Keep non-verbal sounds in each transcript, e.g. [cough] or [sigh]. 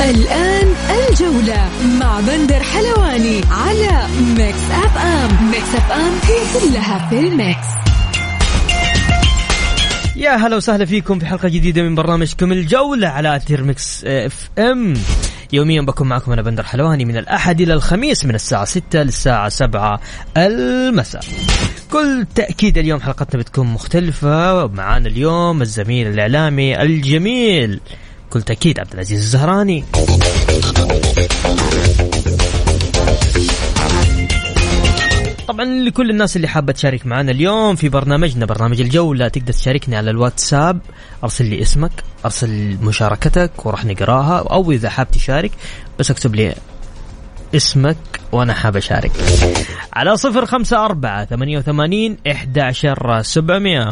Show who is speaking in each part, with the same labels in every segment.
Speaker 1: الآن الجولة مع بندر حلواني على Mix FM Mix FM هي كلها في ال mix.
Speaker 2: يا هلا وسهلا فيكم في حلقة جديدة من برنامجكم الجولة على أثير Mix FM يوميا بكون معكم أنا بندر حلواني من الأحد إلى الخميس من الساعة 6 للساعة 7 المساء. كل تأكيد اليوم حلقتنا بتكون مختلفة. معانا اليوم الزميل الإعلامي الجميل كل تأكيد عبد العزيز الزهراني. طبعا لكل الناس اللي حابة تشارك معنا اليوم في برنامجنا برنامج الجولة تقدر تشاركني على الواتساب. أرسل لي اسمك أرسل مشاركتك وراح نقراها أو إذا حاب تشارك بس اكتب لي اسمك وأنا حاب أشارك. على صفر خمسة أربعة ثمانية وثمانين إحدى عشر سبعمية.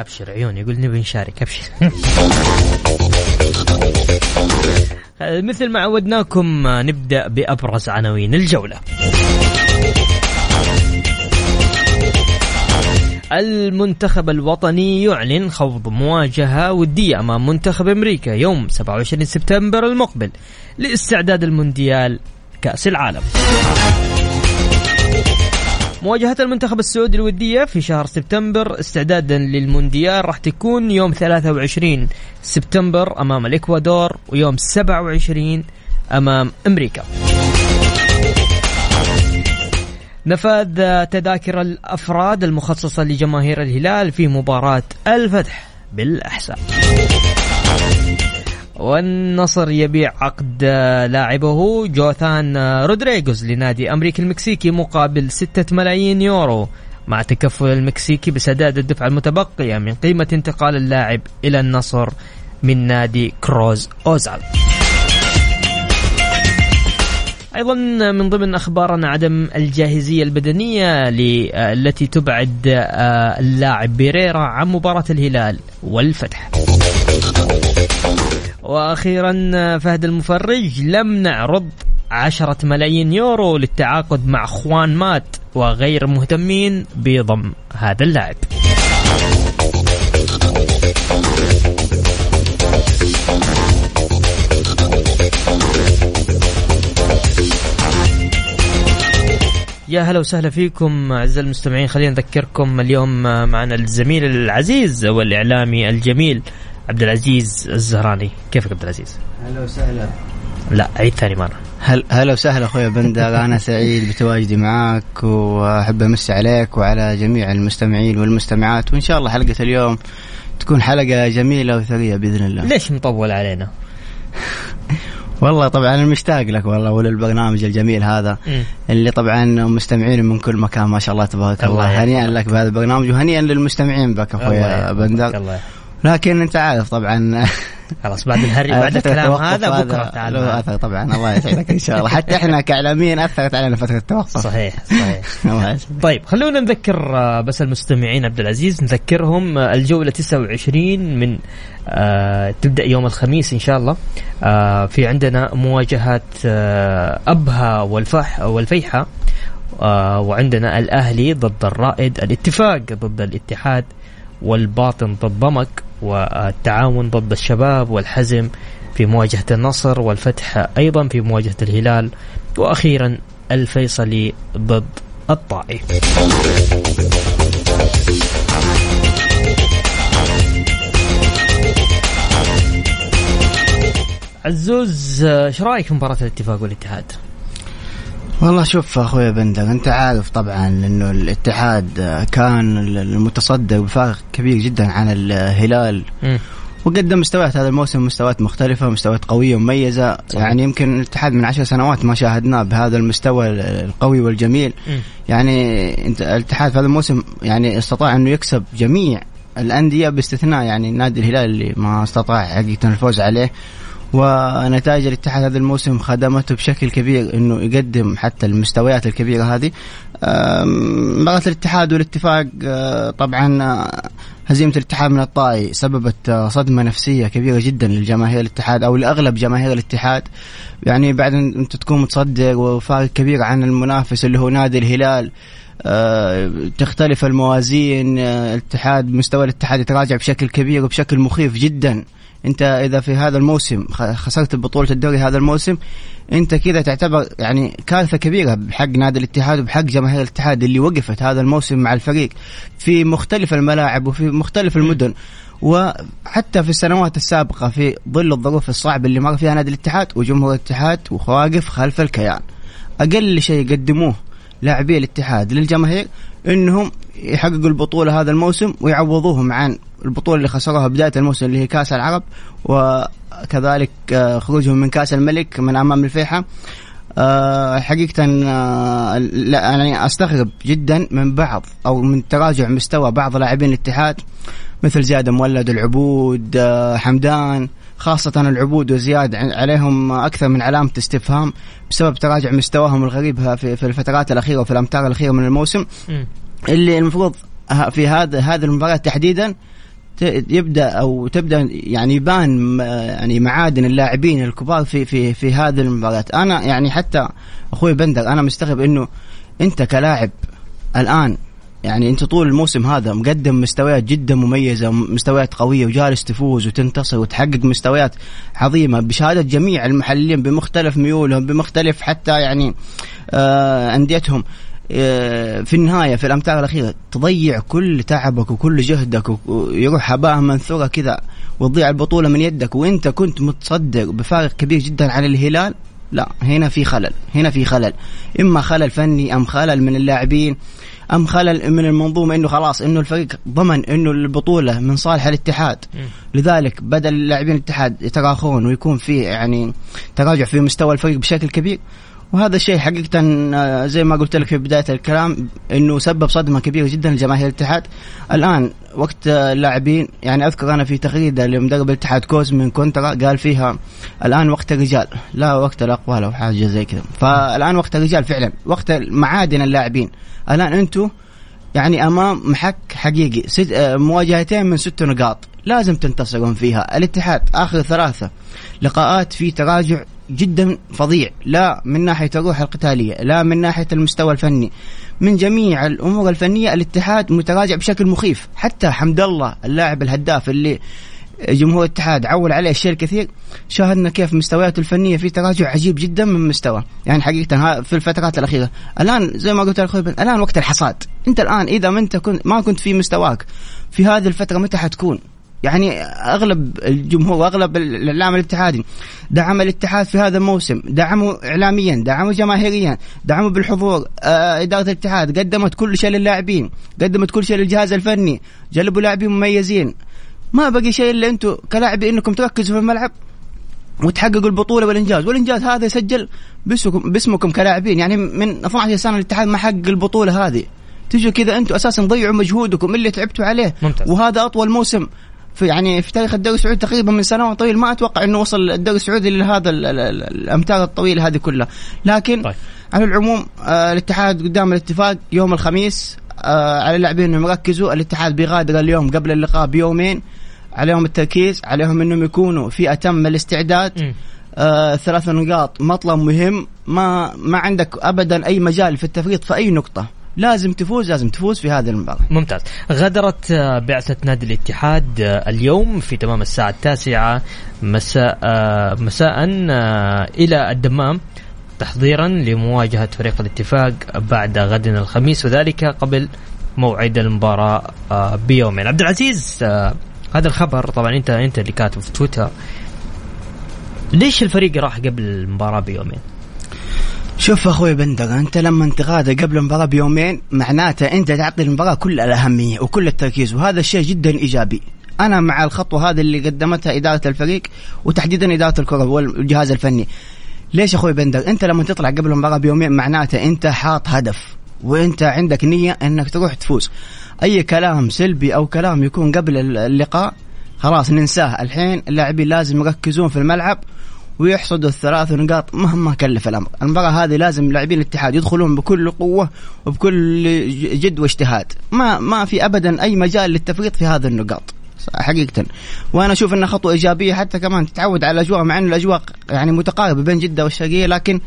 Speaker 2: أبشر عيوني يقول نبي نشارك أبشر. [laughs] مثل ما عودناكم نبدأ بأبرز عناوين الجولة. المنتخب الوطني يعلن خوض مواجهة ودية أمام منتخب أمريكا يوم 27 سبتمبر المقبل لإستعداد المونديال كأس العالم. مواجهة المنتخب السعودي الودية في شهر سبتمبر استعدادا للمونديال. راح تكون يوم 23 سبتمبر أمام الإكوادور ويوم 27 أمام أمريكا. نفاذ تذاكر الأفراد المخصصة لجماهير الهلال في مباراة الفتح بالأحساء. والنصر يبيع عقد لاعبه جوثان رودريغوز لنادي أمريكا المكسيكي مقابل 6 ملايين يورو مع تكفل المكسيكي بسداد الدفعة المتبقية من قيمة انتقال اللاعب إلى النصر من نادي كروز أوزال أيضا من ضمن أخبارنا عدم الجاهزية البدنية التي تبعد اللاعب بيريرا عن مباراة الهلال والفتح. وأخيرا فهد المفرج لم نعرض عشرة ملايين يورو للتعاقد مع خوان مات وغير مهتمين بضم هذا اللاعب. يا هلا وسهلا فيكم أعزائي المستمعين خلينا نذكركم اليوم معنا الزميل العزيز والإعلامي الجميل عبد العزيز الزهراني. كيفك عبد العزيز؟
Speaker 3: هلا وسهلا.
Speaker 2: لا عيد ثاني مرة.
Speaker 3: هل هلا وسهلا أخوي بندر. [laughs] أنا سعيد بتواجدي معك وأحب امسي عليك وعلى جميع المستمعين والمستمعات. وإن شاء الله حلقة اليوم تكون حلقة جميلة وثرية بإذن الله.
Speaker 2: ليش مطول علينا؟ [laughs]
Speaker 3: والله طبعا أنا مشتاق لك والله وللبرنامج الجميل هذا م. اللي طبعا مستمعين من كل مكان ما شاء الله تبارك الله, الله هنيئا لك بهذا البرنامج وهنيئا للمستمعين بك أخوي بندر. الله لكن انت عارف طبعا.
Speaker 2: خلاص بعد الهري بعد الكلام هذا بكرة تعال
Speaker 3: له أثر طبعا الله يسعدك إن شاء الله. حتى إحنا [laughs] كإعلاميين أثرت علينا فترة التوقف.
Speaker 2: صحيح صحيح. [laughs] طيب خلونا نذكر بس المستمعين عبد العزيز نذكرهم الجولة 29 من آه تبدأ يوم الخميس إن شاء الله. آه في عندنا مواجهات آه أبها والفح والفيحة آه وعندنا الأهلي ضد الرائد الاتفاق ضد الاتحاد. والباطن ضد ضمك والتعاون ضد الشباب والحزم في مواجهة النصر والفتح أيضا في مواجهة الهلال وأخيرا الفيصلي ضد الطائي عزوز إيش رأيك في مباراة الاتفاق والاتحاد؟
Speaker 3: والله شوف أخوي بندر أنت عارف طبعا إنه الاتحاد كان المتصدر بفارق كبير جدا عن الهلال م. وقدم مستويات هذا الموسم مستويات مختلفة مستويات قوية ومميزة صحيح. يعني يمكن الاتحاد من عشر سنوات ما شاهدناه بهذا المستوى القوي والجميل م. يعني انت الاتحاد في هذا الموسم يعني استطاع إنه يكسب جميع الأندية باستثناء يعني نادي الهلال اللي ما استطاع حقيقة الفوز عليه ونتائج الاتحاد هذا الموسم خدمته بشكل كبير إنه يقدم حتى المستويات الكبيرة هذه. مباراة الاتحاد والاتفاق آه، طبعا آه، هزيمة الاتحاد من الطائي سببت آه، صدمة نفسية كبيرة جدا للجماهير الاتحاد أو لأغلب جماهير الاتحاد. يعني بعد أنت تكون متصدر وفارق كبير عن المنافس اللي هو نادي الهلال تختلف الموازين الاتحاد مستوى الاتحاد يتراجع بشكل كبير وبشكل مخيف جدا. انت اذا في هذا الموسم خسرت بطولة الدوري هذا الموسم انت كذا تعتبر يعني كارثة كبيرة بحق نادي الاتحاد وبحق جماهير الاتحاد اللي وقفت هذا الموسم مع الفريق. في مختلف الملاعب وفي مختلف المدن. وحتى في السنوات السابقة في ظل الظروف الصعبة اللي مر فيها نادي الاتحاد وجمهور الاتحاد وواقف خلف الكيان. أقل شيء يقدموه لاعبي الاتحاد للجماهير إنهم يحققوا البطولة هذا الموسم ويعوضوهم عن البطولة اللي خسروها بداية الموسم اللي هي كأس العرب وكذلك آه، خروجهم من كأس الملك من أمام الفيحة. آه، حقيقة آه، لا يعني أستغرب جدا من بعض أو من تراجع مستوى بعض لاعبين الاتحاد مثل زياد مولد العبود حمدان خاصة العبود وزياد عليهم أكثر من علامة استفهام بسبب تراجع مستواهم الغريب في الفترات الأخيرة وفي الأمتار الأخيرة من الموسم. اللي المفروض في هذا هذه المباراة تحديدا يبدأ أو تبدأ يعني يبان يعني معادن اللاعبين الكبار في في في هذه المباريات أنا يعني حتى أخوي بندر أنا مستغرب إنه أنت كلاعب الآن يعني أنت طول الموسم هذا مقدم مستويات جدا مميزة مستويات قوية وجالس تفوز وتنتصر وتحقق مستويات عظيمة بشهادة جميع المحللين بمختلف ميولهم بمختلف حتى يعني آه أنديتهم. في النهاية في الامتار الأخيرة تضيع كل تعبك وكل جهدك ويروح هباء منثورة كذا وتضيع البطولة من يدك وإنت كنت متصدر بفارق كبير جدا على الهلال؟ لا هنا في خلل هنا في خلل. إما خلل فني أم خلل من اللاعبين أم خلل من المنظومة إنه خلاص إنه الفريق ضمن إنه البطولة من صالح الاتحاد. لذلك بدا اللاعبين الاتحاد يتراخون ويكون في يعني تراجع في مستوى الفريق بشكل كبير وهذا الشيء حقيقة آه، زي ما قلت لك في بداية الكلام إنه سبب صدمة كبيرة جدا لجماهير الاتحاد. الآن وقت اللاعبين يعني أذكر أنا في تغريدة لمدرب الاتحاد كوزمين كونترا قال فيها الآن وقت الرجال. لا وقت الأقوال أو حاجة زي كذا. فالآن وقت الرجال فعلا. وقت معادن اللاعبين. الآن أنتم يعني أمام محك حقيقي. ست آه، مواجهتين من ست نقاط. لازم تنتصرون فيها. الاتحاد آخر ثلاثة لقاءات في تراجع جدا فظيع. لا من ناحية الروح القتالية لا من ناحية المستوى الفني. من جميع الأمور الفنية الاتحاد متراجع بشكل مخيف. حتى حمد الله اللاعب الهداف اللي جمهور الاتحاد عول عليه الشيء الكثير شاهدنا كيف مستوياته الفنية في تراجع عجيب جدا من مستوى. يعني حقيقة في الفترات الأخيرة. الآن زي ما قلت لك الآن وقت الحصاد. أنت الآن إذا ما أنت كنت ما كنت في مستواك في هذه الفترة متى حتكون؟ يعني أغلب الجمهور وأغلب الإعلام الاتحادي دعم الاتحاد في هذا الموسم دعموا اعلاميا دعموا جماهيريا دعموا بالحضور. آه إدارة الاتحاد قدمت كل شيء للاعبين قدمت كل شيء للجهاز الفني جلبوا لاعبين مميزين. ما بقي شيء إلا أنتم كلاعبين إنكم تركزوا في الملعب وتحققوا البطولة والإنجاز. والإنجاز هذا يسجل باسمكم باسمكم كلاعبين. يعني من 12 سنة الاتحاد ما حقق البطولة هذه. تجوا كذا أنتم أساسا ضيعوا مجهودكم اللي تعبتوا عليه.
Speaker 2: ممتاز.
Speaker 3: وهذا أطول موسم في يعني في تاريخ الدوري السعودي تقريبا من سنوات طويل ما أتوقع إنه وصل الدوري السعودي لهذا الأمتار الطويلة هذه كلها. لكن طيب. على العموم آه الاتحاد قدام الاتفاق يوم الخميس آه على اللاعبين إنهم يركزوا. الاتحاد بيغادر اليوم قبل اللقاء بيومين. عليهم التركيز عليهم إنهم يكونوا في أتم الاستعداد. آه ثلاث نقاط مطلب مهم. ما ما عندك ابدا أي مجال في التفريط في أي نقطة. لازم تفوز لازم تفوز في هذه المباراة.
Speaker 2: ممتاز. غادرت آه، بعثة نادي الاتحاد آه، اليوم في تمام الساعة التاسعة مساء آه، مساء إلى الدمام تحضيرا لمواجهة فريق الاتفاق بعد غد الخميس وذلك قبل موعد المباراة بيومين. عبد العزيز هذا الخبر طبعا أنت أنت اللي كاتب في تويتر. ليش الفريق راح قبل المباراة بيومين؟
Speaker 3: شوف أخوي بندر أنت لما تغادر قبل المباراة بيومين معناته أنت تعطي المباراة كل الأهمية وكل التركيز وهذا الشيء جدا إيجابي. أنا مع الخطوة هذه اللي قدمتها إدارة الفريق وتحديدا إدارة الكرة والجهاز الفني. ليش أخوي بندر أنت لما تطلع قبل المباراة بيومين معناته أنت حاط هدف وأنت عندك نية إنك تروح تفوز. أي كلام سلبي أو كلام يكون قبل اللقاء خلاص ننساه. الحين اللاعبين لازم يركزون في الملعب ويحصدوا الثلاث نقاط مهما كلف الأمر، المباراه هذه لازم لاعبين الاتحاد يدخلون بكل قوة وبكل جد واجتهاد، ما ما في ابدا أي مجال للتفريط في هذه النقاط. حقيقة. وأنا أشوف إنها خطوة إيجابية حتى كمان تتعود على الأجواء مع إن الأجواء يعني متقاربة بين جدة والشرقية لكن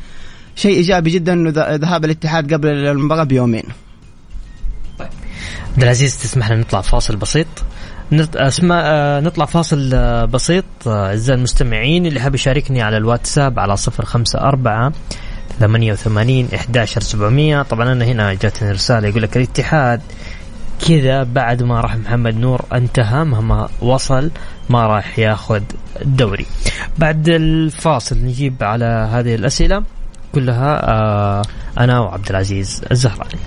Speaker 3: شيء إيجابي جدا إنه ذهاب الاتحاد قبل المباراة بيومين.
Speaker 2: طيب. عبد العزيز تسمح لنا نطلع فاصل بسيط؟ اسمع آه، نطلع فاصل آه، بسيط. آه، أعزائي المستمعين اللي حاب يشاركني على الواتساب على صفر خمسة أربعة ثمانية وثمانين إحداشر سبعمية. طبعا أنا هنا جاتني رسالة يقول لك الاتحاد كذا بعد ما راح محمد نور انتهى مهما وصل ما راح ياخذ الدوري بعد الفاصل نجيب على هذه الأسئلة كلها أنا وعبد العزيز الزهراني.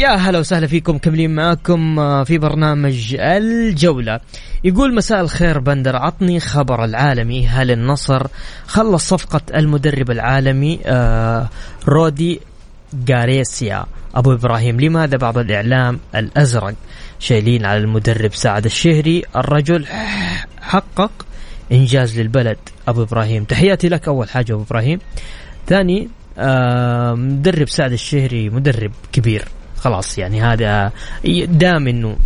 Speaker 2: يا هلا وسهلا فيكم كملين معاكم آه، في برنامج الجولة. يقول مساء الخير بندر عطني خبر العالمي. هل النصر خلص صفقة المدرب العالمي آه، رودي غاريسيا؟ أبو إبراهيم لماذا بعض الإعلام الأزرق شايلين على المدرب سعد الشهري؟ الرجل حقق إنجاز للبلد. أبو إبراهيم تحياتي لك أول حاجة أبو إبراهيم. ثاني آه مدرب سعد الشهري مدرب كبير. خلاص يعني هذا دام إنه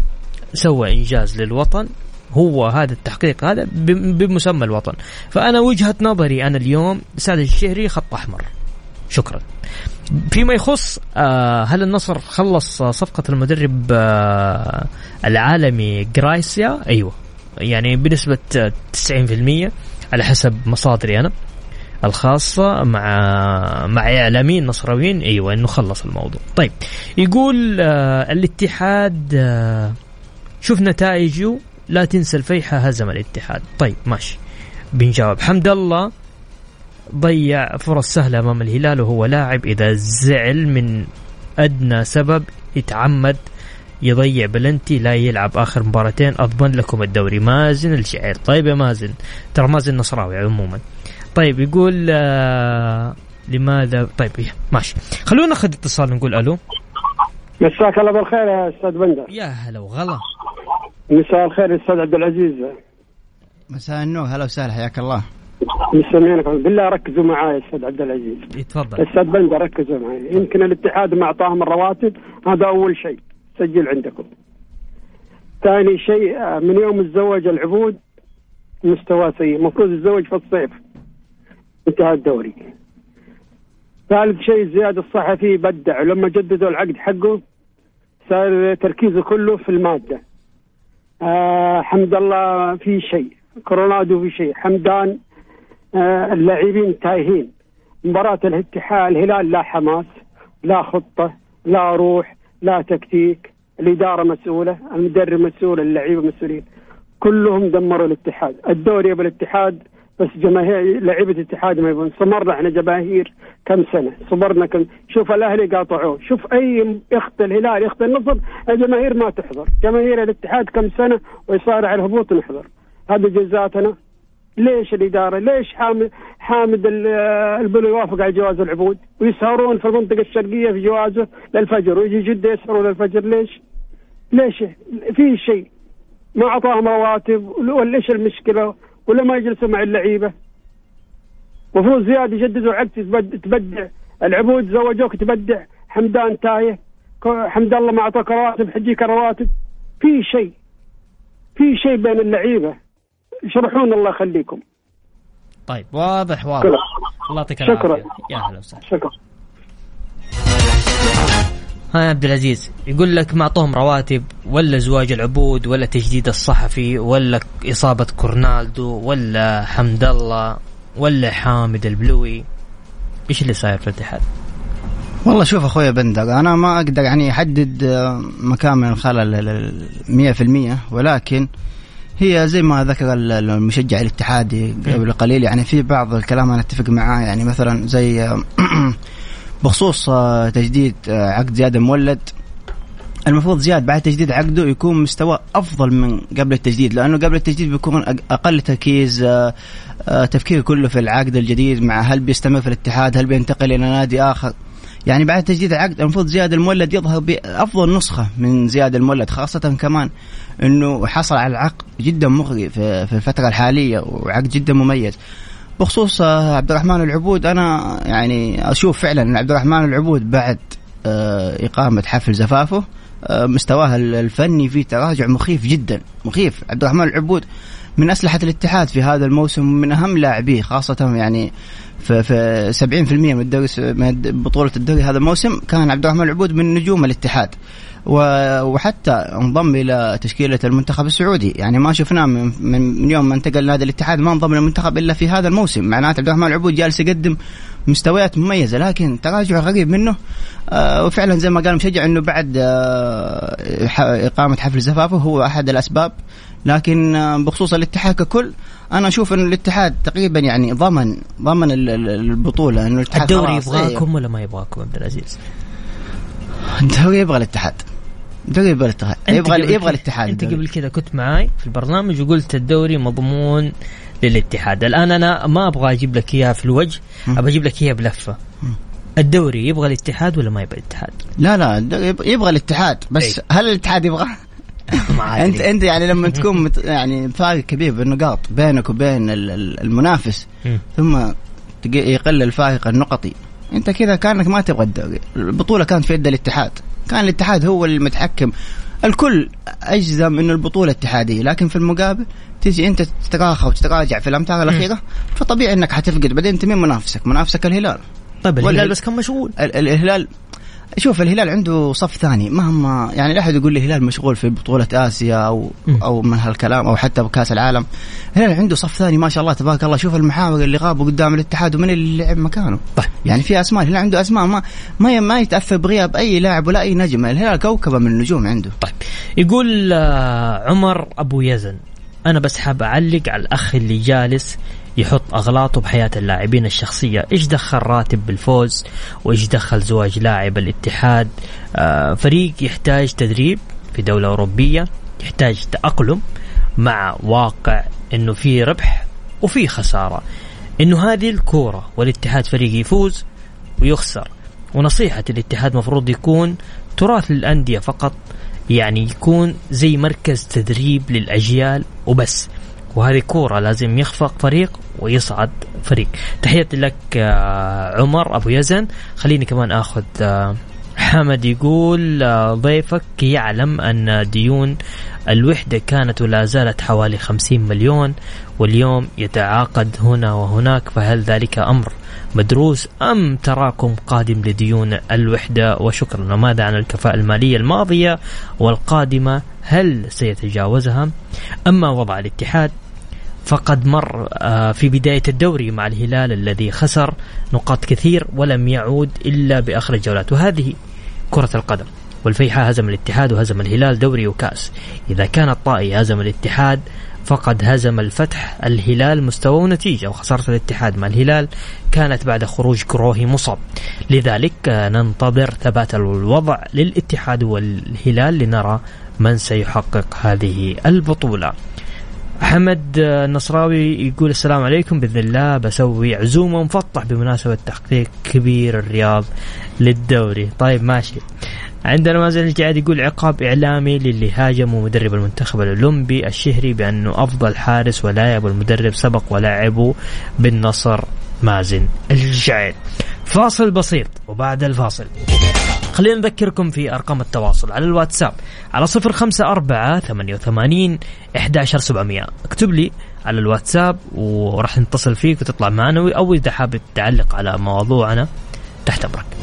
Speaker 2: سوى إنجاز للوطن هو هذا التحقيق هذا بمسمى الوطن. فأنا وجهة نظري أنا اليوم سعد الشهري خط أحمر. شكرا. فيما يخص آه هل النصر خلص صفقة المدرب آه العالمي جرايسيا؟ أيوة. يعني بنسبة 90% على حسب مصادري أنا. الخاصة مع مع إعلاميين نصراويين أيوة إنه خلص الموضوع. طيب يقول آه الاتحاد آه شوف نتائجه. لا تنسى الفيحة هزم الاتحاد. طيب ماشي. بنجاوب حمد الله ضيع فرص سهلة أمام الهلال وهو لاعب. إذا زعل من أدنى سبب يتعمد يضيع بلنتي لا يلعب آخر مباراتين. أضمن لكم الدوري. مازن الشعير. طيب يا مازن ترى مازن نصراوي عموما. طيب يقول آه لماذا؟ طيب إيه، ماشي. خلونا ناخذ اتصال نقول ألو.
Speaker 4: مساك الله بالخير يا أستاذ بندر.
Speaker 2: يا هلا وغلا.
Speaker 4: مساء الخير يا أستاذ عبد العزيز.
Speaker 3: مساء النور هلا وسهلا حياك الله.
Speaker 4: مستمعينك بالله ركزوا معاي أستاذ عبد العزيز.
Speaker 2: تفضل.
Speaker 4: أستاذ بندر ركزوا معي يمكن الاتحاد ما أعطاهم الرواتب هذا أول شيء. سجل عندكم. ثاني شيء آه، من يوم تزوج العبود مستوى سيء. المفروض يتزوج في الصيف. انتهى الدوري. ثالث شيء زياد الصحفي بدع. ولما جددوا العقد حقه صار تركيزه كله في المادة. آه حمد الله في شيء. كورونادو في شيء. حمدان آه اللاعبين تايهين. مباراة الاتحاد الهلال لا حماس لا خطة لا روح لا تكتيك. الإدارة مسؤولة المدرب مسؤول اللعيبة مسؤولين. كلهم دمروا الاتحاد. الدوري بالاتحاد بس جماهير لعيبة الاتحاد ما يبون. صبرنا إحنا جماهير كم سنة؟ صبرنا كم شوف الأهلي قاطعوه. شوف أي يخت الهلال يخت النصر الجماهير ما تحضر. جماهير الاتحاد كم سنة ويصارع الهبوط نحضر. هذا جزاتنا. ليش الإدارة؟ ليش حامد حامد البلو يوافق على جواز العبود؟ ويسهرون في المنطقة الشرقية في جوازه للفجر. ويجي جدة يسهرون للفجر. ليش؟ ليش؟ في شيء. ما أعطاهم رواتب. ولا إيش المشكلة؟ ولا ما يجلسوا مع اللعيبة. المفروض زياد يجددوا عقد تبدع العبود زوجوك تبدع. حمدان تايه. حمد الله ما أعطاك رواتب حجيك رواتب. في شيء في شيء بين اللعيبة. اشرحون الله يخليكم.
Speaker 2: طيب واضح واضح. الله يعطيك العافية. شكرا يا أهلا وسهلا. شكرا. ها عبد العزيز يقول لك ما أعطوهم رواتب ولا زواج العبود ولا تجديد الصحفي ولا إصابة كورنالدو ولا حمد الله ولا حامد البلوي إيش اللي صاير في الاتحاد؟
Speaker 3: والله شوف أخوي بندر أنا ما أقدر يعني أحدد مكان من الخلل 100% ولكن هي زي ما ذكر المشجع الاتحادي قبل قليل يعني في بعض الكلام أنا أتفق معاه يعني مثلا زي [clears throat] بخصوص آه، تجديد آه، عقد زياد المولد المفروض زياد بعد تجديد عقده يكون مستوى أفضل من قبل التجديد لأنه قبل التجديد بيكون أقل تركيز آه، تفكير كله في العقد الجديد مع هل بيستمر في الاتحاد هل بينتقل إلى نادي آخر. يعني بعد تجديد العقد المفروض زياد المولد يظهر بأفضل نسخة من زياد المولد خاصة كمان إنه حصل على العقد جدا مغري في الفترة الحالية وعقد جدا مميز. بخصوص آه، عبد الرحمن العبود أنا يعني أشوف فعلا إن عبد الرحمن العبود بعد آه، إقامة حفل زفافه آه، مستواه الفني في تراجع مخيف جدا مخيف. عبد الرحمن العبود من أسلحة الاتحاد في هذا الموسم من أهم لاعبيه خاصة يعني في في 70% من الدوري من بطولة الدوري هذا الموسم كان عبد الرحمن العبود من نجوم الاتحاد. وحتى انضم إلى تشكيلة المنتخب السعودي. يعني ما شفناه من, من يوم ما انتقل نادي الاتحاد ما انضم للمنتخب إلا في هذا الموسم. معناته عبد الرحمن العبود جالس يقدم مستويات مميزة لكن تراجع غريب منه آه وفعلا زي ما قال مشجع إنه بعد آه إقامة حفل زفافه هو أحد الأسباب. لكن آه بخصوص الاتحاد ككل أنا أشوف انه الاتحاد تقريبا يعني ضمن ضمن البطولة إنه
Speaker 2: الاتحاد الدوري يبغاكم ولا ما يبغاكم عبد العزيز؟
Speaker 3: الدوري يبغى الاتحاد. الدوري يبغى الاتحاد. يبغى يبغى الاتحاد
Speaker 2: أنت قبل كذا كنت معاي في البرنامج وقلت الدوري مضمون للاتحاد. الآن أنا ما أبغى أجيب لك إياها في الوجه أبغى أجيب لك إياها بلفة. الدوري يبغى الاتحاد ولا ما يبغى الاتحاد؟
Speaker 3: لا لا يبغى الاتحاد. بس أي. هل الاتحاد يبغى؟ [laughs] انت أنت يعني لما تكون يعني فارق كبير بالنقاط بينك وبين المنافس ثم يقل الفارق النقطي. أنت كذا كأنك ما تبغى الدوري. البطولة كانت في يد الاتحاد. كان الاتحاد هو المتحكم. الكل أجزم إنه البطولة اتحادية لكن في المقابل تجي أنت تتراخى وتتراجع في الامتار الأخيرة فطبيعي إنك حتفقد بعدين انت مين منافسك؟ منافسك الهلال.
Speaker 2: طيب الهلال بس كان مشغول.
Speaker 3: الهلال شوف الهلال عنده صف ثاني. مهما يعني لا أحد يقول لي الهلال مشغول في بطولة آسيا أو م. أو من هالكلام أو حتى بكأس العالم. الهلال عنده صف ثاني ما شاء الله تبارك الله. شوف المحاور اللي غابوا قدام الاتحاد ومن اللي لعب مكانه. طيب. يعني في أسماء الهلال عنده أسماء ما ما ما يتأثر بغياب أي لاعب ولا أي نجم الهلال كوكبة من النجوم عنده.
Speaker 2: طيب. يقول آه، عمر أبو يزن أنا بس حاب أعلق على الأخ اللي جالس يحط أغلاطه بحياة اللاعبين الشخصية. إيش دخل راتب بالفوز وإيش دخل زواج لاعب الاتحاد؟ آه فريق يحتاج تدريب في دولة أوروبية يحتاج تأقلم مع واقع أنه في ربح وفي خسارة. أنه هذه الكورة والاتحاد فريق يفوز ويخسر. ونصيحة الاتحاد مفروض يكون تراث للأندية فقط يعني يكون زي مركز تدريب للأجيال وبس. وهذه كورة لازم يخفق فريق ويصعد فريق. تحياتي لك آه، عمر أبو يزن. خليني كمان أخذ آه، حمد يقول آه، ضيفك يعلم أن ديون الوحدة كانت ولا زالت حوالي 50 مليون واليوم يتعاقد هنا وهناك فهل ذلك أمر مدروس أم تراكم قادم لديون الوحدة؟ وشكرا. وماذا عن الكفاءة المالية الماضية والقادمة؟ هل سيتجاوزها أما وضع الاتحاد؟ فقد مر آه، في بداية الدوري مع الهلال الذي خسر نقاط كثير ولم يعود إلا بآخر الجولات. وهذه كرة القدم والفيحاء هزم الاتحاد وهزم الهلال دوري وكأس. إذا كان الطائي هزم الاتحاد فقد هزم الفتح الهلال مستوى ونتيجة وخسارة الاتحاد مع الهلال كانت بعد خروج كروهي مصاب. لذلك آه، ننتظر ثبات الوضع للاتحاد والهلال لنرى من سيحقق هذه البطولة. حمد النصراوي يقول السلام عليكم. بإذن الله بسوي عزومه مفطح بمناسبة تحقيق كبير الرياض للدوري. طيب ماشي. عندنا مازن الجعاد يقول عقاب إعلامي للي هاجموا مدرب المنتخب الأولمبي الشهري بأنه أفضل حارس ولاعب المدرب سبق ولاعبه بالنصر. مازن الجعاد فاصل بسيط وبعد الفاصل. خلينا نذكركم في أرقام التواصل على الواتساب على صفر خمسة أربعة ثمانية وثمانين إحداشر سبعمية. اكتب لي على الواتساب وراح نتصل فيك وتطلع معنا أو إذا حابب تعلق على موضوعنا تحت أمرك.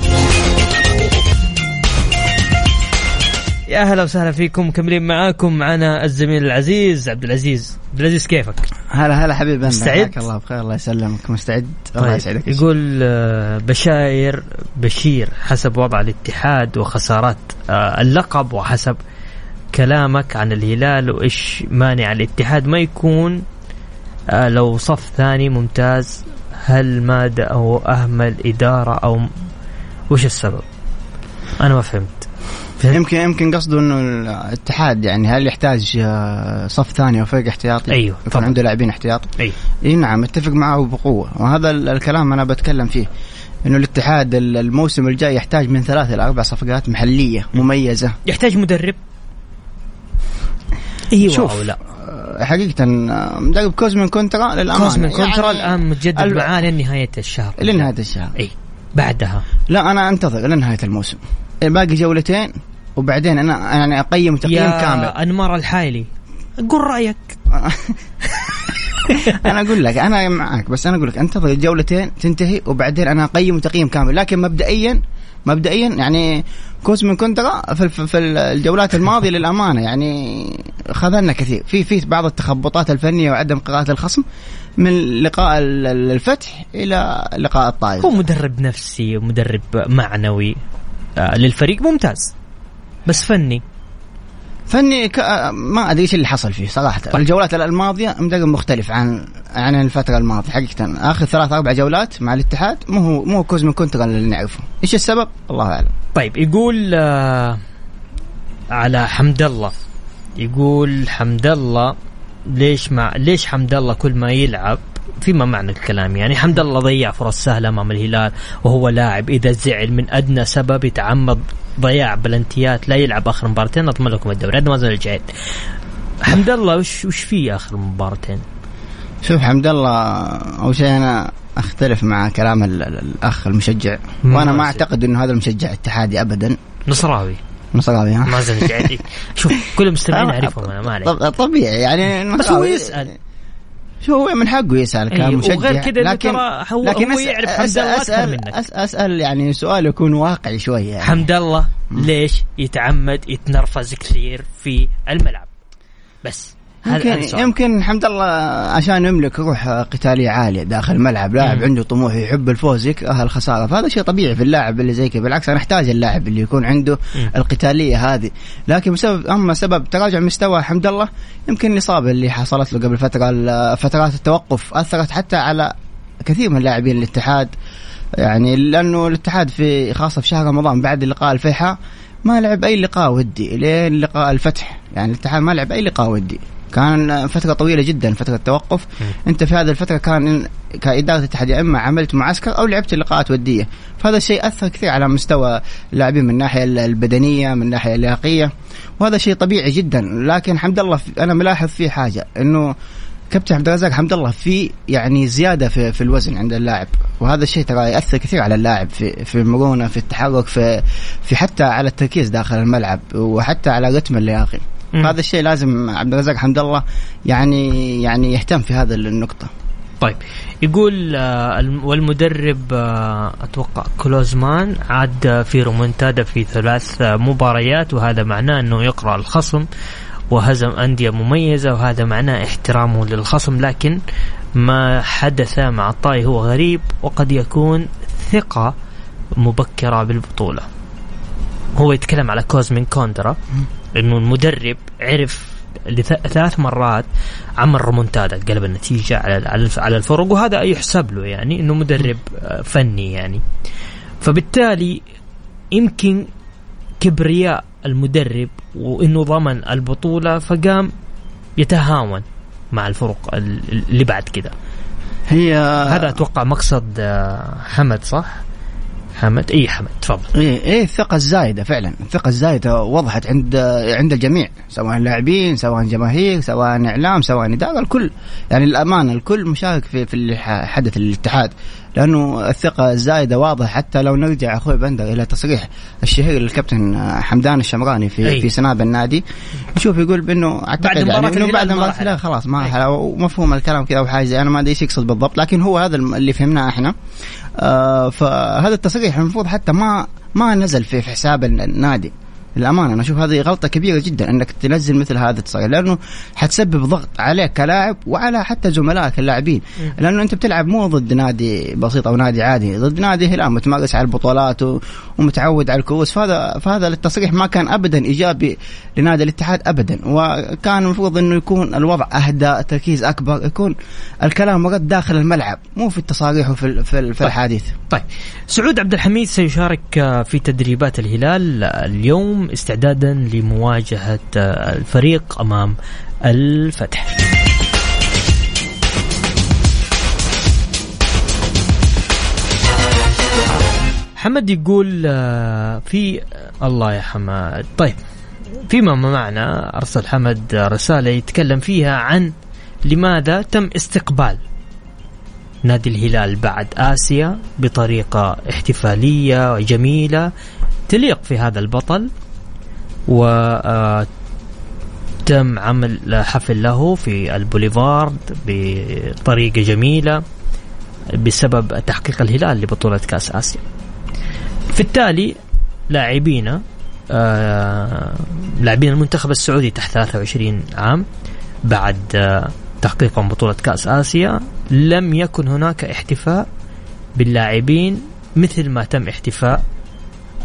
Speaker 2: يا أهلا وسهلا فيكم مكملين معاكم معنا الزميل العزيز عبد العزيز عبد العزيز كيفك؟
Speaker 3: هلا هلا حبيبي
Speaker 2: مستعد؟
Speaker 3: الله بخير الله يسلمك مستعد
Speaker 2: طيب. الله يسعدك يقول آه، بشاير بشير حسب وضع الاتحاد وخسارات آه، اللقب وحسب كلامك عن الهلال وإيش مانع الاتحاد ما يكون آه لو صف ثاني ممتاز هل ماد أو أهمل إدارة أو وش السبب؟ أنا ما فهمت
Speaker 3: يمكن يمكن قصده إنه الاتحاد يعني هل يحتاج آه، صف ثاني أو فريق احتياطي؟
Speaker 2: أيوه
Speaker 3: يكون عنده لاعبين احتياط؟
Speaker 2: أيوه.
Speaker 3: إي نعم أتفق معه بقوة. وهذا الكلام أنا بتكلم فيه إنه الاتحاد الموسم الجاي يحتاج من ثلاث إلى أربع صفقات محلية مميزة.
Speaker 2: يحتاج مدرب. أيوه.
Speaker 3: شوف.
Speaker 2: أو لا.
Speaker 3: حقيقة آه، مدرب كوزمين كونترا للأمانة.
Speaker 2: كوزمين كونترا
Speaker 3: يعني
Speaker 2: الآن متجدد
Speaker 3: ال-
Speaker 2: معاه لنهاية الشهر.
Speaker 3: لنهاية الشهر.
Speaker 2: أي بعدها.
Speaker 3: لا أنا أنتظر لنهاية الموسم. باقي جولتين. وبعدين أنا يعني أقيم تقييم
Speaker 2: يا
Speaker 3: كامل.
Speaker 2: أنمار الحائلي قل رأيك. [laughs]
Speaker 3: أنا أقول لك أنا معك بس أنا أقول لك انتظر الجولتين تنتهي وبعدين أنا أقيم تقييم كامل. لكن مبدئيا مبدئيا يعني كوزمين كونترا في, في, في الجولات الماضية [laughs] للأمانة يعني خذلنا كثير. في في بعض التخبطات الفنية وعدم قراءة الخصم من لقاء ال- ال- الفتح إلى لقاء الطائف
Speaker 2: هو مدرب نفسي ومدرب معنوي آه، للفريق ممتاز. بس فني.
Speaker 3: فني ك... ما أدري إيش اللي حصل فيه صراحة.
Speaker 2: طيب.
Speaker 3: الجولات الماضية مدرب مختلف عن عن الفترة الماضية حقيقة. آخر ثلاث أربع جولات مع الاتحاد مو هو مو كوزمين كونترا اللي نعرفه. إيش السبب؟ الله أعلم.
Speaker 2: طيب يقول آه على حمد الله يقول حمد الله ليش مع ليش حمد الله كل ما يلعب؟ فيما معنى الكلام يعني. حمد الله ضيع فرص سهلة أمام الهلال وهو لاعب إذا زعل من أدنى سبب يتعمد ضياع بلنتيات لا يلعب آخر مباراتين أضمن لكم الدوري. هذا ما زال الجهد حمد الله وش وش فيه آخر مباراتين؟
Speaker 3: شوف حمد الله أول شيء أنا أختلف مع كلام ال- ال- الأخ المشجع وأنا ما. أعتقد إنه هذا المشجع اتحادي ابدا.
Speaker 2: نصراوي.
Speaker 3: نصراوي ها؟
Speaker 2: ما زال الجهد [laughs] شوف كل المستمعين يعرفهم أنا ما عليك.
Speaker 3: طب- طبيعي يعني
Speaker 2: بس هو. يسأل.
Speaker 3: شو هو من حقه يسأل
Speaker 2: أي،
Speaker 3: كمشجع
Speaker 2: وغير كده إنه
Speaker 3: لكن
Speaker 2: ترى هو-
Speaker 3: لكن
Speaker 2: هو يعرف حمد الله
Speaker 3: أسأل
Speaker 2: منك.
Speaker 3: أسأل يعني سؤال يكون واقعي شوية يعني.
Speaker 2: حمد الله ليش يتعمد يتنرفز كثير في الملعب بس
Speaker 3: يمكن. يمكن حمد الله عشان يملك روح قتالية عالية داخل الملعب لاعب
Speaker 2: مم.
Speaker 3: عنده طموح يحب الفوز يكره الخساره فهذا شيء طبيعي في اللاعب اللي زي كذا. بالعكس أنا احتاج اللاعب اللي يكون عنده
Speaker 2: مم.
Speaker 3: القتالية هذه. لكن بسبب أما سبب تراجع مستوى حمد الله يمكن الاصابه اللي حصلت له قبل فترة فترات التوقف أثرت حتى على كثير من لاعبين الاتحاد. يعني لأنه الاتحاد في خاصة في شهر رمضان بعد لقاء الفيحاء ما لعب أي لقاء ودي. لين لقاء الفتح. يعني الاتحاد ما لعب أي لقاء ودي. كان فترة طويلة جدا فترة توقف أنت في هذه الفترة كان كإدارة الاتحاد يا إما عملت معسكر أو لعبت لقاءات ودية. فهذا الشيء أثر كثير على مستوى اللاعبين من الناحية البدنية من الناحية اللياقية وهذا شيء طبيعي جدا. لكن حمد الله أنا ملاحظ فيه حاجة إنه كابتن عبد الرزاق حمد الله في يعني زيادة في, في الوزن عند اللاعب. وهذا الشيء ترى يأثر كثير على اللاعب في في المرونة في التحرك في في حتى على التركيز داخل الملعب وحتى على رتم اللياقي. هذا الشيء لازم عبد الرزاق حمد الله يعني يعني يهتم في هذا النقطة.
Speaker 2: طيب. يقول آه، الم- والمدرب آه، أتوقع كلوزمان عاد في رومنتادا في ثلاث مباريات وهذا معناه إنه يقرأ الخصم وهزم أندية مميزة وهذا معناه احترامه للخصم. لكن ما حدث مع الطائي هو غريب وقد يكون ثقة مبكرة بالبطولة. هو يتكلم على كوزمين كوندرا. إنه المدرب عرف ثلاث مرات عمل رومونتادا قلب النتيجة على على الف- على الفرق وهذا يحسب له يعني إنه مدرب آه، فني يعني. فبالتالي يمكن كبرياء المدرب وإنه ضمن البطولة فقام يتهاون مع الفرق ال- اللي بعد كده.
Speaker 3: هي
Speaker 2: هذا أتوقع مقصد آه، حمد صح؟ حمد؟ اي حمد. تفضل.
Speaker 3: إيه إيه الثقة الزايدة فعلا، الثقة الزايدة وضحت عند عند الجميع، سواء لاعبين، سواء جماهير، سواء اعلام، سواء ادارة، الكل. يعني الأمانة الكل مشارك في في حدث للاتحاد، لأنه الثقة الزايدة واضح حتى لو نرجع أخوي بندر إلى تصريح الشهير للكابتن حمدان الشمراني في
Speaker 2: أي.
Speaker 3: في سناب النادي، نشوف يقول بأنه أعتقد
Speaker 2: بعد
Speaker 3: يعني بعد
Speaker 2: راح
Speaker 3: الهلال خلاص ما. راح ومفهوم الكلام كذا وحاجة زي- أنا ما أدري إيش يقصد بالضبط، لكن هو هذا اللي فهمناه إحنا. آه فهذا التصريح المفروض حتى ما ما نزل في حساب النادي للأمانة أنا أشوف هذه غلطة كبيرة جدا إنك تنزل مثل هذا التصريح لأنه حتسبب ضغط عليك كلاعب وعلى حتى زملائك اللاعبين. لأنه أنت بتلعب مو ضد نادي بسيط أو نادي عادي ضد نادي هلال متمارس على البطولات ومتعود على الكؤوس. فهذا فهذا التصريح ما كان ابدا إيجابي لنادي الاتحاد ابدا وكان المفروض إنه يكون الوضع اهدى تركيز أكبر يكون الكلام مرد داخل الملعب مو في التصاريح وفي في, في الحديث.
Speaker 2: طيب. سعود عبد الحميد سيشارك في تدريبات الهلال اليوم استعدادا لمواجهة الفريق أمام الفتح. حمد يقول في الله يا حماد طيب فيما معنا أرسل حمد رسالة يتكلم فيها عن لماذا تم استقبال نادي الهلال بعد آسيا بطريقة احتفالية جميلة تليق في هذا البطل. و تم عمل حفل له في البوليفارد بطريقة جميلة بسبب تحقيق الهلال لبطولة كأس آسيا. في التالي لاعبين آه لاعبين المنتخب السعودي تحت 23 عام بعد آه تحقيقهم بطولة كأس آسيا لم يكن هناك احتفاء باللاعبين مثل ما تم احتفاء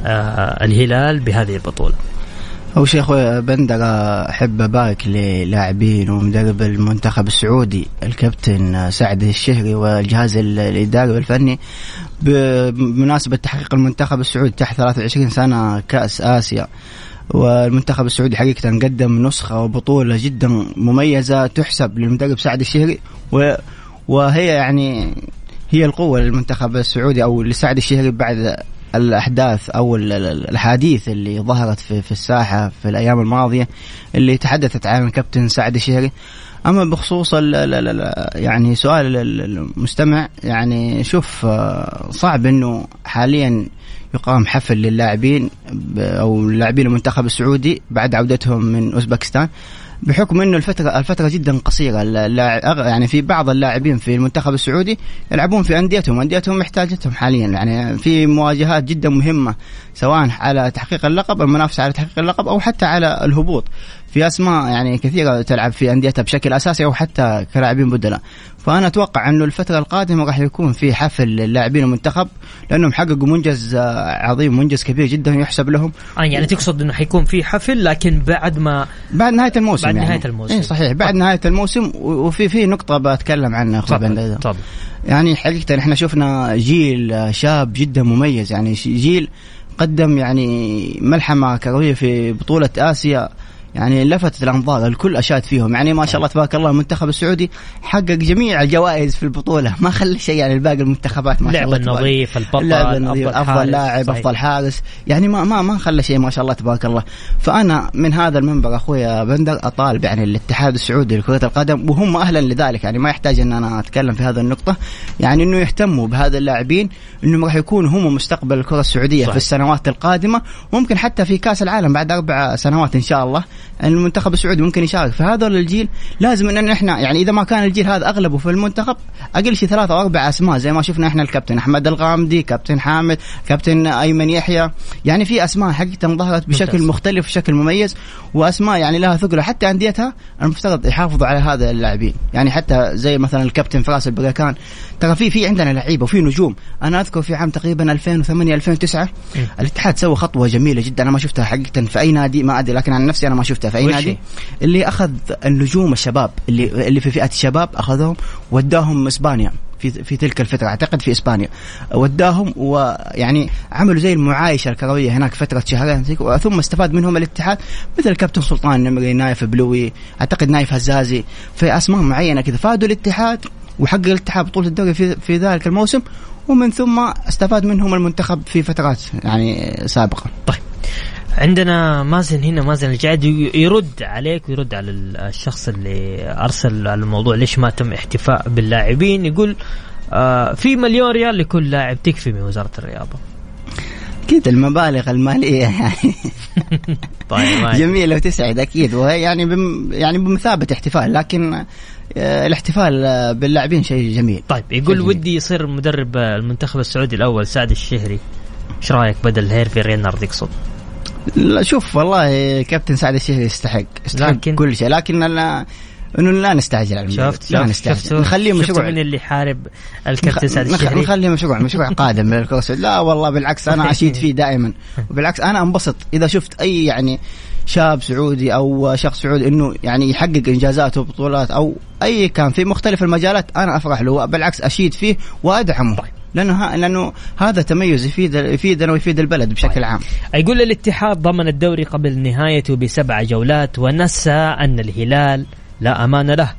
Speaker 2: آه الهلال بهذه البطولة.
Speaker 3: أول شيء أخوي بندر أحب أبارك للاعبين ومدرب المنتخب السعودي الكابتن سعد الشهري والجهاز الإداري والفني. بمناسبة تحقيق المنتخب السعودي تحت 23 سنة كأس آسيا والمنتخب السعودي حقيقة قدم نسخة وبطولة جدا مميزة تحسب للمدرب سعد الشهري وهي يعني هي القوة للمنتخب السعودي أو لسعد الشهري بعد الأحداث أو الأحاديث اللي ظهرت في, في الساحة في الأيام الماضية اللي تحدثت عن الكابتن سعد الشهري. أما بخصوص ال ال يعني سؤال المستمع يعني شوف آه، صعب إنه حاليا يقام حفل للاعبين أو لاعبين المنتخب السعودي بعد عودتهم من أوزبكستان. بحكم إنه الفترة الفترة جدا قصيرة. يعني في بعض اللاعبين في المنتخب السعودي يلعبون في أنديتهم. أنديتهم محتاجتهم حاليا. يعني في مواجهات جدا مهمة سواء على تحقيق اللقب المنافسة على تحقيق اللقب أو حتى على الهبوط. في أسماء يعني كثيرة تلعب في أنديتها بشكل أساسي أو حتى كلاعبين بدلاء. فأنا أتوقع أنه الفترة القادمة راح يكون في حفل للاعبين المنتخب لأنهم حققوا منجز عظيم منجز كبير جدا يحسب لهم.
Speaker 2: آه يعني تقصد إنه حيكون في حفل لكن بعد ما
Speaker 3: بعد نهاية الموسم
Speaker 2: بعد
Speaker 3: يعني.
Speaker 2: نهاية الموسم.
Speaker 3: إيه صحيح بعد نهاية الموسم وفي في نقطة بتكلم عنها
Speaker 2: أخوي طبعا
Speaker 3: يعني حقيقة إحنا شفنا جيل شاب جدا مميز يعني جيل قدم يعني ملحمة كروية في بطولة آسيا. يعني لفتت الأنظار الكل أشاد فيهم. يعني ما شاء الله تبارك الله المنتخب السعودي حقق جميع الجوائز في البطولة. ما خلى شيء يعني الباقي المنتخبات ما شاء الله
Speaker 2: اللعب النظيف البطل
Speaker 3: اللعب النظيف أفضل, أفضل لاعب. أفضل حارس. يعني ما ما ما خلى شيء ما شاء الله تبارك الله. فأنا من هذا المنبر أخوي بندر أطالب يعني الاتحاد السعودي لكرة القدم وهم أهلا لذلك. يعني ما يحتاج إن أنا أتكلم في هذه النقطة. يعني إنه يهتموا بهذا اللاعبين إنهم راح يكونوا هم مستقبل الكرة السعودية صحيح. في السنوات القادمة. وممكن حتى في كأس العالم بعد أربع سنوات إن شاء الله. المنتخب السعودي ممكن يشارك. فهذول الجيل لازم إن إحنا يعني إذا ما كان الجيل هذا أغلبه في المنتخب أقل شيء ثلاثة أو أربع أسماء زي ما شفنا إحنا الكابتن أحمد الغامدي كابتن حامد كابتن أيمن يحيى. يعني في أسماء حقيقة ظهرت بشكل مختلف بشكل مميز وأسماء يعني لها ثقل. حتى أنديتها المفترض يحافظوا على هذا اللاعبين. يعني حتى زي مثلا الكابتن فراس البركان. ترى في في عندنا لعيبة وفي نجوم. أنا أذكر في عام تقريبا 2008 2009 الاتحاد سوى خطوة جميلة جدا. أنا ما شفتها حقيقة في أي نادي ما أدري لكن عن نفسي أنا ما شفتها. في اي نادي اللي أخذ النجوم الشباب اللي اللي في فئة الشباب أخذهم وداهم إسبانيا في في تلك الفترة أعتقد في إسبانيا. وداهم ويعني عملوا زي المعايشة الكروية هناك فترة شهرين ثم استفاد منهم الاتحاد مثل الكابتن سلطان النمري نايف بلوي أعتقد نايف هزازي. في أسماء معينة كذا. فادوا الاتحاد وحقق الاتحاد بطولة الدوري في في ذلك الموسم ومن ثم استفاد منهم المنتخب في فترات يعني سابقة.
Speaker 2: طيب. عندنا مازن هنا مازن الجعد يرد عليك ويرد على الشخص اللي أرسل الموضوع ليش ما تم احتفاء باللاعبين؟ يقول آه في مليون ريال لكل لاعب تكفي من وزارة الرياضة.
Speaker 3: أكيد المبالغ المالية يعني. [laughs]
Speaker 2: طيب
Speaker 3: جميلة وتسعد أكيد. وهي يعني بم يعني بمثابة احتفال لكن آه، الاحتفال باللاعبين شيء جميل.
Speaker 2: طيب يقول ودي يصير مدرب المنتخب السعودي الأول سعد الشهري. إيش رأيك بدل هيرفي رينارد يقصد؟
Speaker 3: لا شوف والله كابتن سعد الشيخ يستحق يستحق لكن كل شيء لكن أنا إنه لا نستعجل على
Speaker 2: شفت لا نستعجل. شفت نخليه مشروع. من اللي حارب الكابتن سعد الشهري؟
Speaker 3: نخليه مشروع مشروع قادم للكوس لا والله بالعكس أنا [laughs] أشيد فيه دائما. وبالعكس أنا انبسط إذا شفت أي يعني شاب سعودي أو شخص سعودي إنه يعني يحقق إنجازات وبطولات أو أي كان في مختلف المجالات أنا أفرح له. بالعكس أشيد فيه وأدعمه. لأنه ها لأنه هذا تميز يفيد يفيدنا ويفيد البلد بشكل. عام.
Speaker 2: يقول الاتحاد ضمن الدوري قبل نهايته بسبع جولات ونسى أن الهلال لا أمان له.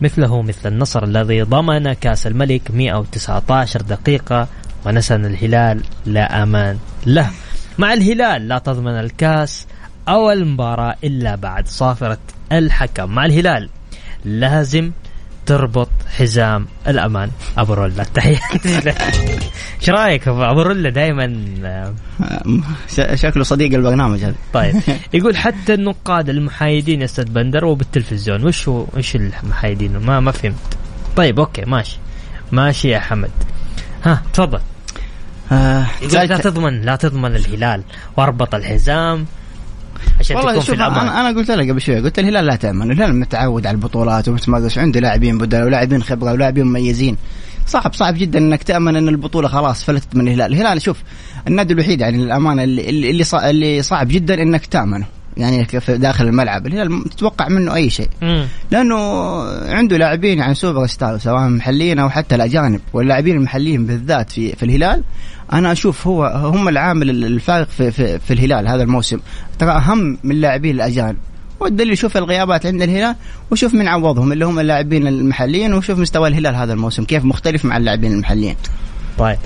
Speaker 2: مثله مثل النصر الذي ضمن كأس الملك 119 دقيقة ونسى أن الهلال لا أمان له مع الهلال لا تضمن الكأس أو المباراة إلا بعد صافرة الحكم مع الهلال لازم تربط حزام الأمان. أبو رولا تحياتي إيش رأيك ابو رولا دائما
Speaker 3: شكله صديق البرنامج هذا.
Speaker 2: طيب. [laughs] يقول حتى النقاد المحايدين يا أستاذ بندر وبالتلفزيون وش هو وش المحايدين؟ ما ما فهمت. طيب أوكي ماشي. ماشي يا حمد. ها تفضل. آه لا تضمن لا تضمن الهلال واربط الحزام
Speaker 3: عشان والله تكون شوف في أنا أنا قلت لك قبل شوي قلت الهلال لا تأمن الهلال متعود على البطولات ومتمرس عنده لاعبين بدل ولاعبين خبرة ولاعبين مميزين. صعب صعب جدا إنك تأمن إن البطولة خلاص فلتت من الهلال. الهلال شوف النادي الوحيد يعني للأمانة اللي اللي, اللي صعب جدا إنك تأمنه. يعني داخل الملعب الهلال تتوقع منه أي شيء. لأنه عنده لاعبين يعني سوبر ستار سواء محليين أو حتى الأجانب. واللاعبين المحليين بالذات في في الهلال أنا أشوف هو هم العامل الفارق في, في, في الهلال هذا الموسم. ترى أهم من اللاعبين الأجانب. والدليل شوف الغيابات عند الهلال وشوف من عوضهم اللي هم اللاعبين المحليين وشوف مستوى الهلال هذا الموسم. كيف مختلف مع اللاعبين المحليين.
Speaker 2: طيب.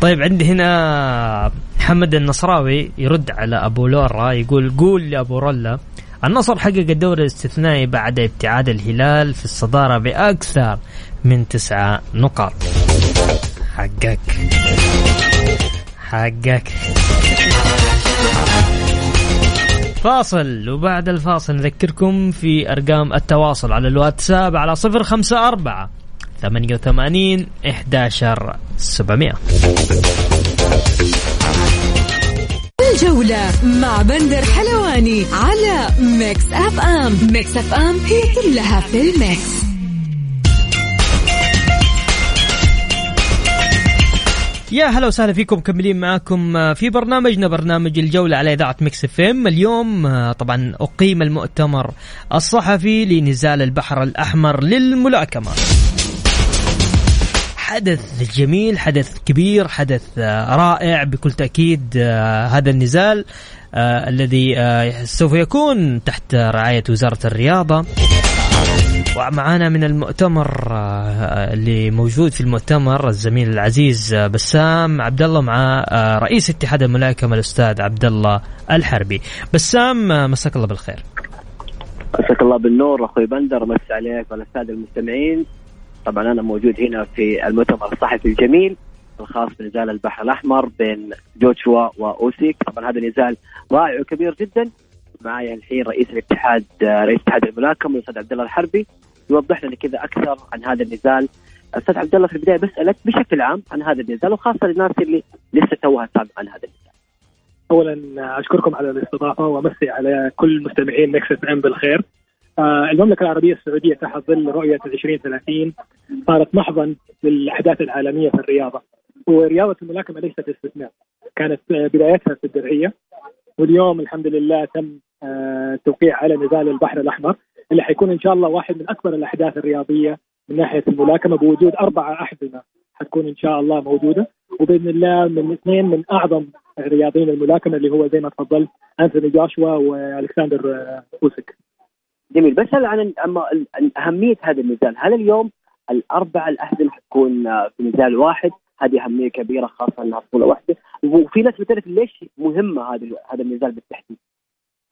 Speaker 2: طيب عندي هنا محمد النصراوي يرد على أبو لورا يقول قول لابو رولا النصر حقق الدور الاستثنائي بعد ابتعاد الهلال في الصدارة بأكثر من تسعة نقاط. حقك. حقك. فاصل وبعد الفاصل نذكركم في أرقام التواصل على الواتساب على صفر خمسة أربعة ثمانية وثمانين إحداشر سبعمائة
Speaker 1: الجولة مع بندر حلواني على ميكس FM. Mix FM هي كلها في ال Mix.
Speaker 2: يا هلا وسهلا فيكم مكملين معاكم في برنامجنا برنامج الجولة على إذاعة Mix FM. اليوم آه، طبعا أقيم المؤتمر الصحفي لنزال البحر الأحمر للملاكمة. حدث جميل حدث كبير حدث آه، رائع بكل تأكيد هذا النزال الذي سوف يكون تحت رعاية وزارة الرياضة. ومعانا من المؤتمر آه، اللي موجود في المؤتمر الزميل العزيز آه، بسام عبد الله مع آه، رئيس اتحاد الملاكمه الأستاذ عبد الله الحربي. بسام مساك الله بالخير.
Speaker 5: مساك الله بالنور أخوي بندر مسي عليك الساده المستمعين. طبعا أنا موجود هنا في المؤتمر الصحفي الجميل الخاص بنزال البحر الأحمر بين جوشوا وأوسيك طبعا هذا نزال رائع وكبير جدا معايا الحين رئيس الاتحاد رئيس اتحاد الملاكمة الأستاذ عبد الله الحربي يوضح لنا كذا أكثر عن هذا النزال أستاذ عبد الله في البداية بسألك بشكل عام عن هذا النزال وخاصة للناس اللي لسه توها تتابع عن هذا النزال.
Speaker 6: اولا أشكركم على الاستضافة وأمسي على كل مستمعين اف ام بالخير. آه المملكة العربية السعودية تحت ظل رؤية 2030 صارت محضن للأحداث العالمية في الرياضة ورياضة الملاكمة ليست استثناء. كانت بدايتها في الدرعية واليوم الحمد لله تم آه توقيع على نزال البحر الأحمر اللي حيكون إن شاء الله واحد من أكبر الأحداث الرياضية من ناحية الملاكمة بوجود أربعة احزمه حتكون إن شاء الله موجودة وبإذن الله من اثنين من أعظم رياضيين الملاكمة اللي هو زي ما تفضلت أنثوني جاشوا وألكسندر اوسك.
Speaker 5: جميل. بس عن أهمية هذا النزال، هل اليوم الاربع الاحزمه حتكون في نزال واحد؟ هذه أهمية كبيرة خاصة إنها بطولة واحدة، وفي ناس بتعرف ليش مهمة هذا هذا النزال بالتحديد.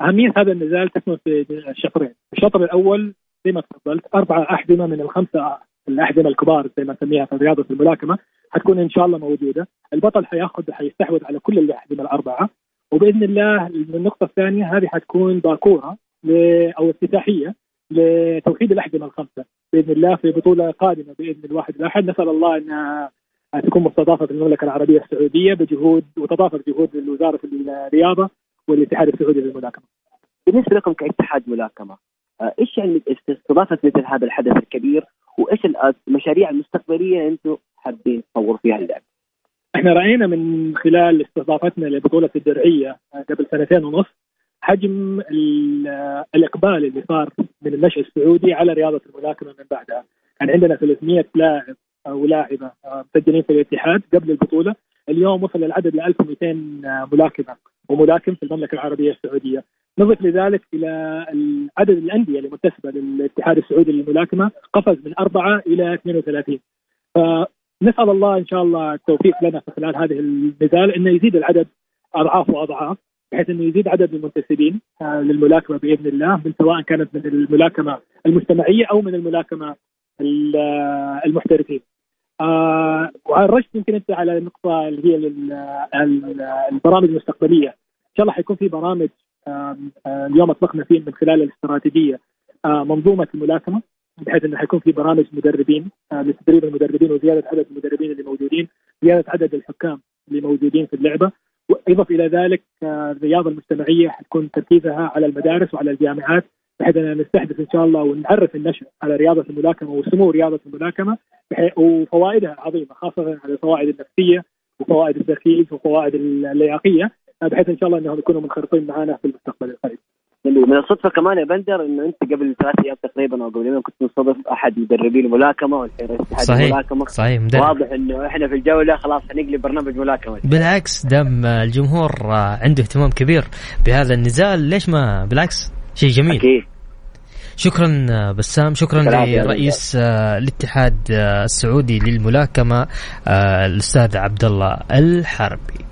Speaker 6: أهمية هذا النزال تكمن في شطرين، الشطر الأول زي ما تفضلت أربعة أحزمة من الخمسة الأحزمة الكبار زي ما نسميها في رياضة الملاكمة حتكون إن شاء الله موجودة، البطل حياخذ حيستحوذ على كل الأحزمة الأربعة. وبإذن الله النقطة الثانية هذه حتكون باكوره أو افتتاحية لتوحيد الاحزمه الخمسة بإذن الله في بطولة قادمة بإذن الواحد الأحد نسأل الله انها تكون مستضافة في المملكة العربية السعودية بجهود وتضافر جهود وزاره الرياضة والاتحاد السعودي للملاكمة.
Speaker 5: بالنسبة لكم كاتحاد ملاكمة إيش يعني استضافة مثل هذا الحدث الكبير وإيش المشاريع المستقبلية أنتم حابين تطوروا فيها اللعب؟
Speaker 6: إحنا رأينا من خلال استضافتنا لبطولة الدرعية قبل سنتين ونص حجم الإقبال اللي صار من النشء السعودي على رياضة الملاكمة من بعدها، كان عندنا 300 لاعب أو لاعبة مسجلين في الاتحاد قبل البطولة، اليوم وصل العدد ل 1200 ملاكمة وملاكم في المملكة العربية السعودية، نضف لذلك إلى عدد الأندية المنتسبه للاتحاد السعودي للملاكمة قفز من أربعة إلى 32 فنسأل الله إن شاء الله التوفيق لنا في خلال هذه النزال إنه يزيد العدد أضعاف وأضعاف. بحيث إنه يزيد عدد المنتسبين آه، للملاكمة بإذن الله من سواء كانت من الملاكمة المجتمعيه أو من الملاكمة المحترفين. آه وعرجت يمكن أنت على النقطه اللي هي البرامج المستقبلية. إن شاء الله حيكون في برامج اليوم اطلقنا فيه من خلال الاستراتيجية آه، منظومة الملاكمة بحيث إنه حيكون في برامج مدربين آه، لتدريب المدربين وزيادة عدد المدربين اللي موجودين، زيادة عدد الحكام اللي موجودين في اللعبة، واضف إلى ذلك آه، الرياضة المجتمعية حتكون تركيزها على المدارس وعلى الجامعات بحيث ان نستحدث إن شاء الله ونعرف النشء على رياضة الملاكمة وسمو رياضة الملاكمة وفوائدها العظيمه خاصة على الفوائد النفسية وفوائد التركيز وفوائد اللياقية بحيث إن شاء الله إنهم يكونوا منخرطين معنا في المستقبل القريب.
Speaker 5: من الصدفة كمان يا بندر إنه أنت قبل ثلاث أيام تقريبا أو قبل يومين كنت مستضيف أحد مدربين الملاكمة والحين
Speaker 2: صحيح الملاكمة. صحيح
Speaker 5: مدرب. واضح إنه إحنا في الجولة خلاص حنقلب برنامج ملاكمة.
Speaker 2: بالعكس دام الجمهور عنده اهتمام كبير بهذا النزال. ليش ما؟ بالعكس شيء جميل. أكيد. شكرا بسام. شكرا لرئيس الاتحاد السعودي للملاكمة الأستاذ عبد الله الحربي.